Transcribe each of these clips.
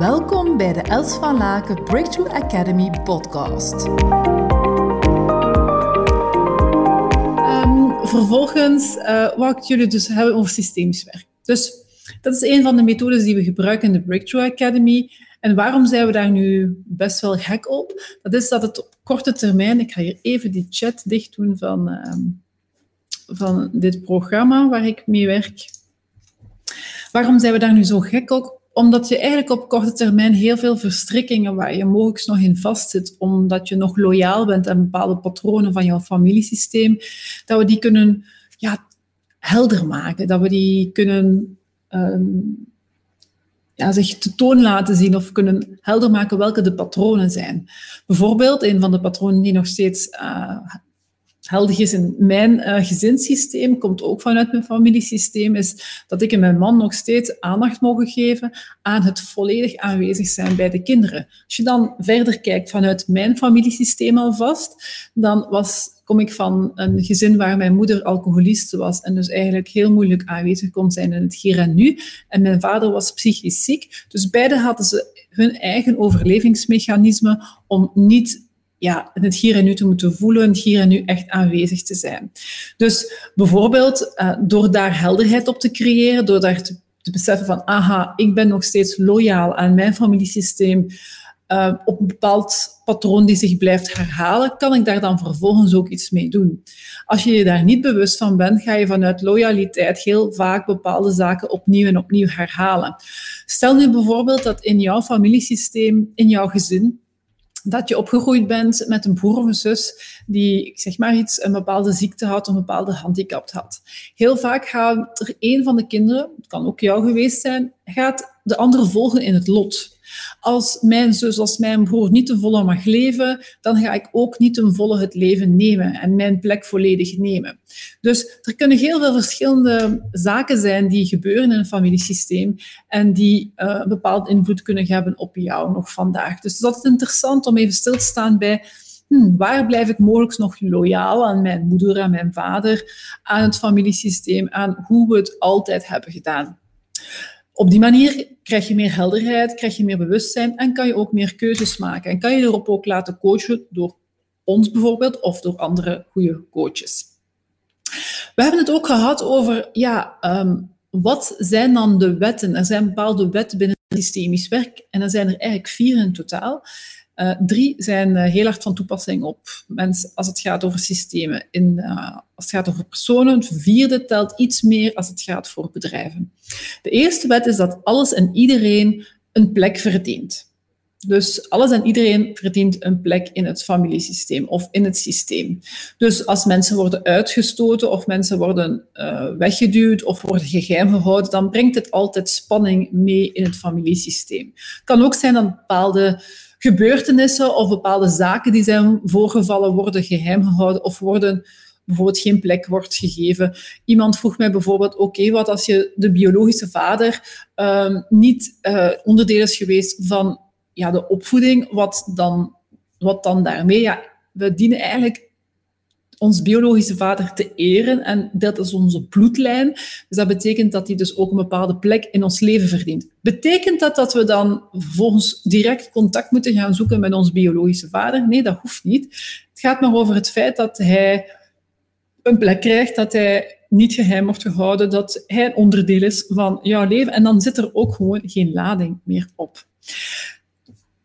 Welkom bij de Els van Laken Breakthrough Academy podcast. Um, vervolgens uh, wou ik jullie dus hebben over systemisch werk. Dus dat is een van de methodes die we gebruiken in de Breakthrough Academy. En waarom zijn we daar nu best wel gek op? Dat is dat het op korte termijn, ik ga hier even die chat dicht doen van, um, van dit programma waar ik mee werk. Waarom zijn we daar nu zo gek op? Omdat je eigenlijk op korte termijn heel veel verstrikkingen waar je mogelijk nog in vastzit, omdat je nog loyaal bent aan bepaalde patronen van jouw familiesysteem, dat we die kunnen ja, helder maken, dat we die kunnen um, ja, zich toon laten zien of kunnen helder maken welke de patronen zijn. Bijvoorbeeld, een van de patronen die nog steeds uh, heldig is in mijn uh, gezinssysteem, komt ook vanuit mijn familiesysteem, is dat ik en mijn man nog steeds aandacht mogen geven aan het volledig aanwezig zijn bij de kinderen. Als je dan verder kijkt vanuit mijn familiesysteem alvast, dan was, kom ik van een gezin waar mijn moeder alcoholiste was en dus eigenlijk heel moeilijk aanwezig kon zijn in het hier en nu. En mijn vader was psychisch ziek. Dus beide hadden ze hun eigen overlevingsmechanisme om niet ja, het hier en nu te moeten voelen, het hier en nu echt aanwezig te zijn. Dus bijvoorbeeld uh, door daar helderheid op te creëren, door daar te, beseffen van, aha, ik ben nog steeds loyaal aan mijn familiesysteem, uh, op een bepaald patroon die zich blijft herhalen, kan ik daar dan vervolgens ook iets mee doen. Als je je daar niet bewust van bent, ga je vanuit loyaliteit heel vaak bepaalde zaken opnieuw en opnieuw herhalen. Stel nu bijvoorbeeld dat in jouw familiesysteem, in jouw gezin, dat je opgegroeid bent met een broer of een zus die, zeg maar iets, een bepaalde ziekte had of een bepaalde handicap had. Heel vaak gaat er een van de kinderen, het kan ook jou geweest zijn, gaat de andere volgen in het lot. Als mijn zus, als mijn broer niet ten volle mag leven, dan ga ik ook niet ten volle het leven nemen en mijn plek volledig nemen. Dus er kunnen heel veel verschillende zaken zijn die gebeuren in een familiesysteem en die uh, een bepaalde invloed kunnen hebben op jou nog vandaag. Dus het is interessant om even stil te staan bij Hmm, waar blijf ik mogelijk nog loyaal aan mijn moeder, aan mijn vader, aan het familiesysteem, aan hoe we het altijd hebben gedaan. Op die manier krijg je meer helderheid, krijg je meer bewustzijn en kan je ook meer keuzes maken. En kan je erop ook laten coachen door ons bijvoorbeeld of door andere goede coaches. We hebben het ook gehad over, ja, um, wat zijn dan de wetten? Er zijn bepaalde wetten binnen systemisch werk en er zijn er eigenlijk vier in totaal. Uh, drie zijn uh, heel hard van toepassing op mensen als het gaat over systemen. In, uh, als het gaat over personen, vierde telt iets meer als het gaat voor bedrijven. De eerste wet is dat alles en iedereen een plek verdient. Dus alles en iedereen verdient een plek in het familiesysteem of in het systeem. Dus als mensen worden uitgestoten of mensen worden uh, weggeduwd of worden geheim gehouden, dan brengt het altijd spanning mee in het familiesysteem. Het kan ook zijn dat bepaalde gebeurtenissen of bepaalde zaken die zijn voorgevallen worden geheim gehouden of worden bijvoorbeeld geen plek wordt gegeven. Iemand vroeg mij bijvoorbeeld, oké, wat als je de biologische vader uh, niet uh, onderdeel is geweest van ja, de opvoeding, wat dan, wat dan daarmee? Ja, we dienen eigenlijk ons biologische vader te eren en dat is onze bloedlijn. Dus dat betekent dat hij dus ook een bepaalde plek in ons leven verdient. Betekent dat dat we dan vervolgens direct contact moeten gaan zoeken met ons biologische vader? Nee, dat hoeft niet. Het gaat maar over het feit dat hij een plek krijgt, dat hij niet geheim wordt gehouden, dat hij een onderdeel is van jouw leven en dan zit er ook gewoon geen lading meer op.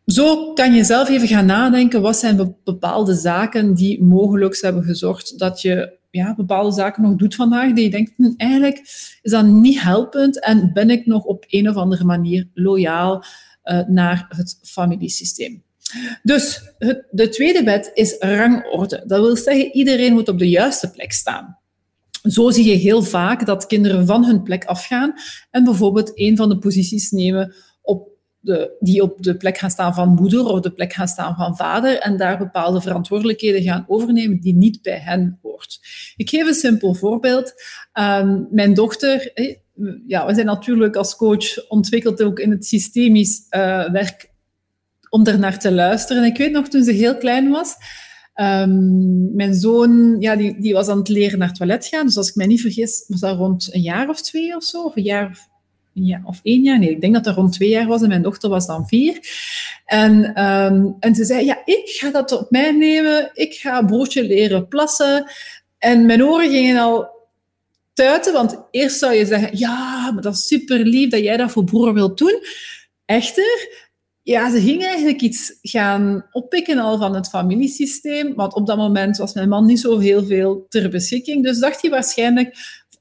Zo kan je zelf even gaan nadenken, wat zijn bepaalde zaken die mogelijk hebben gezorgd dat je ja, bepaalde zaken nog doet vandaag, die je denkt, hm, eigenlijk is dat niet helpend en ben ik nog op een of andere manier loyaal uh, naar het familiesysteem. Dus het, de tweede wet is rangorde. Dat wil zeggen, iedereen moet op de juiste plek staan. Zo zie je heel vaak dat kinderen van hun plek afgaan en bijvoorbeeld een van de posities nemen die op de plek gaan staan van moeder of de plek gaan staan van vader en daar bepaalde verantwoordelijkheden gaan overnemen die niet bij hen hoort. Ik geef een simpel voorbeeld. Um, mijn dochter, ja, we zijn natuurlijk als coach ontwikkeld ook in het systemisch uh, werk om naar te luisteren. ik weet nog, toen ze heel klein was, um, mijn zoon ja, die, die was aan het leren naar het toilet gaan. Dus als ik mij niet vergis, was dat rond een jaar of twee of zo, of een jaar ja, of één jaar, nee, ik denk dat dat rond twee jaar was en mijn dochter was dan vier. En, ehm, en ze zei, ja, ik ga dat op mij nemen, ik ga broodje leren plassen. En mijn oren gingen al tuiten, want eerst zou je zeggen, ja, maar dat is super lief dat jij dat voor broer wilt doen. Echter, ja, ze ging eigenlijk iets gaan oppikken al van het familiesysteem, want op dat moment was mijn man niet zo heel veel ter beschikking. Dus dacht hij waarschijnlijk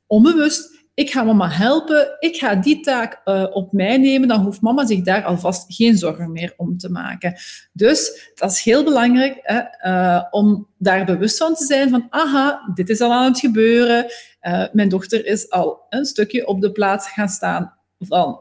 onbewust, ik ga mama helpen, ik ga die taak uh, op mij nemen, dan hoeft mama zich daar alvast geen zorgen meer om te maken. Dus dat is heel belangrijk hè, uh, om daar bewust van te zijn van, aha, dit is al aan het gebeuren. Uh, mijn dochter is al een stukje op de plaats gaan staan van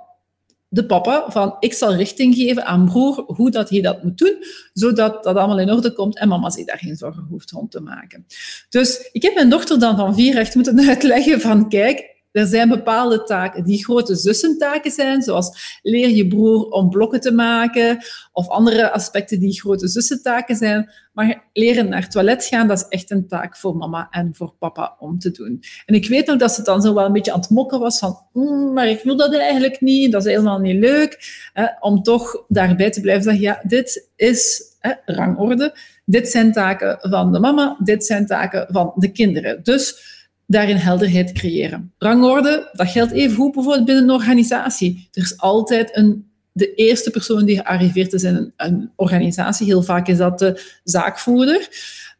de papa van ik zal richting geven aan broer hoe dat hij dat moet doen, zodat dat allemaal in orde komt en mama zich daar geen zorgen hoeft rond te maken. Dus ik heb mijn dochter dan van vier echt moeten uitleggen van kijk, er zijn bepaalde taken die grote zussentaken zijn, zoals leer je broer om blokken te maken, of andere aspecten die grote zussentaken zijn. Maar leren naar het toilet gaan, dat is echt een taak voor mama en voor papa om te doen. En ik weet nog dat ze dan zo wel een beetje aan het mokken was van, mm, maar ik wil dat eigenlijk niet, dat is helemaal niet leuk. Hè, om toch daarbij te blijven zeggen, ja, dit is hè, rangorde. Dit zijn taken van de mama, dit zijn taken van de kinderen. Dus daarin helderheid creëren. Rangorde, dat geldt even goed bijvoorbeeld binnen een organisatie. Er is altijd een, de eerste persoon die gearriveerd is in een, een organisatie. Heel vaak is dat de zaakvoerder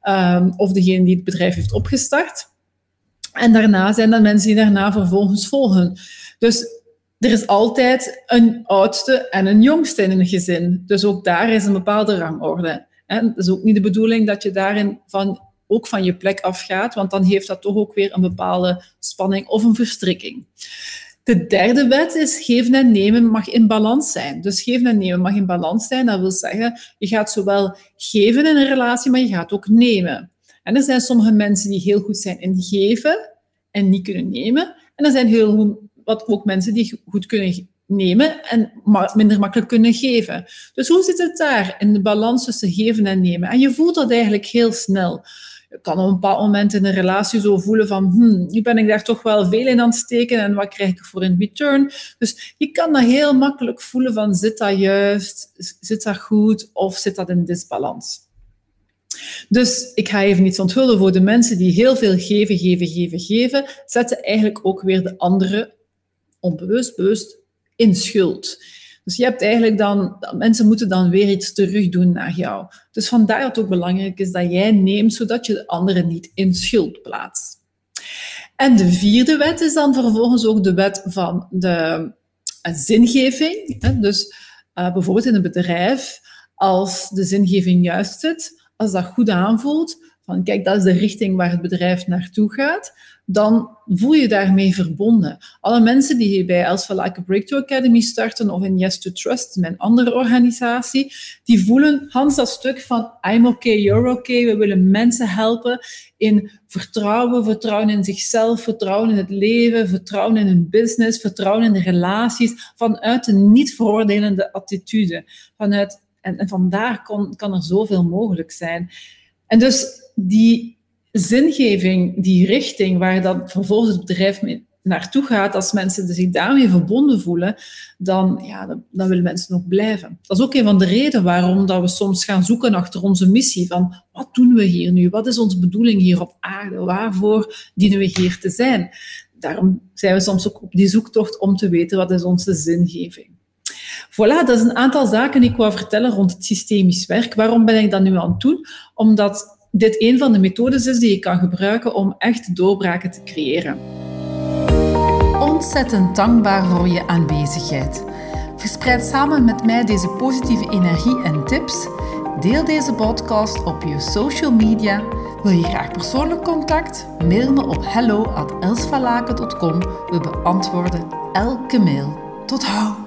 um, of degene die het bedrijf heeft opgestart. En daarna zijn dat mensen die daarna vervolgens volgen. Dus er is altijd een oudste en een jongste in een gezin. Dus ook daar is een bepaalde rangorde. En het is ook niet de bedoeling dat je daarin van ook van je plek afgaat, want dan heeft dat toch ook weer een bepaalde spanning of een verstrikking. De derde wet is geven en nemen mag in balans zijn. Dus geven en nemen mag in balans zijn. Dat wil zeggen, je gaat zowel geven in een relatie, maar je gaat ook nemen. En er zijn sommige mensen die heel goed zijn in geven en niet kunnen nemen. En er zijn heel wat ook mensen die goed kunnen nemen en minder makkelijk kunnen geven. Dus hoe zit het daar in de balans tussen geven en nemen? En je voelt dat eigenlijk heel snel kan op een bepaald moment in een relatie zo voelen van, hmm, nu ben ik daar toch wel veel in aan het steken en wat krijg ik voor in return? Dus je kan dat heel makkelijk voelen van, zit dat juist, zit dat goed of zit dat in disbalans? Dus ik ga even iets onthullen voor de mensen die heel veel geven, geven, geven, geven, zetten eigenlijk ook weer de anderen onbewust, bewust in schuld. Dus je hebt eigenlijk dan, mensen moeten dan weer iets terug doen naar jou. Dus vandaar dat het ook belangrijk is dat jij neemt, zodat je de anderen niet in schuld plaatst. En de vierde wet is dan vervolgens ook de wet van de uh, zingeving. Dus uh, bijvoorbeeld in een bedrijf, als de zingeving juist zit, als dat goed aanvoelt, van kijk, dat is de richting waar het bedrijf naartoe gaat, dan voel je daarmee verbonden. Alle mensen die bij Elsa Like a Breakthrough Academy starten of in Yes to Trust, mijn andere organisatie, die voelen Hans dat stuk van I'm okay, you're okay. We willen mensen helpen in vertrouwen, vertrouwen in zichzelf, vertrouwen in het leven, vertrouwen in hun business, vertrouwen in de relaties, vanuit een niet veroordelende attitude. Vanuit, en, en vandaar kon, kan er zoveel mogelijk zijn. En dus die zingeving, die richting waar dat vervolgens het bedrijf mee naartoe gaat, als mensen zich daarmee verbonden voelen, dan, ja, dan, dan, willen mensen nog blijven. Dat is ook een van de redenen waarom dat we soms gaan zoeken achter onze missie. Van wat doen we hier nu? Wat is onze bedoeling hier op aarde? Waarvoor dienen we hier te zijn? Daarom zijn we soms ook op die zoektocht om te weten wat is onze zingeving. Voilà, dat is een aantal zaken die ik wou vertellen rond het systemisch werk. Waarom ben ik dat nu aan het doen? Omdat dit een van de methodes is die je kan gebruiken om echt doorbraken te creëren. Ontzettend dankbaar voor je aanwezigheid. Verspreid samen met mij deze positieve energie en tips. Deel deze podcast op je social media. Wil je graag persoonlijk contact? Mail me op hello@elsvalaken.com. We beantwoorden elke mail. Tot hou!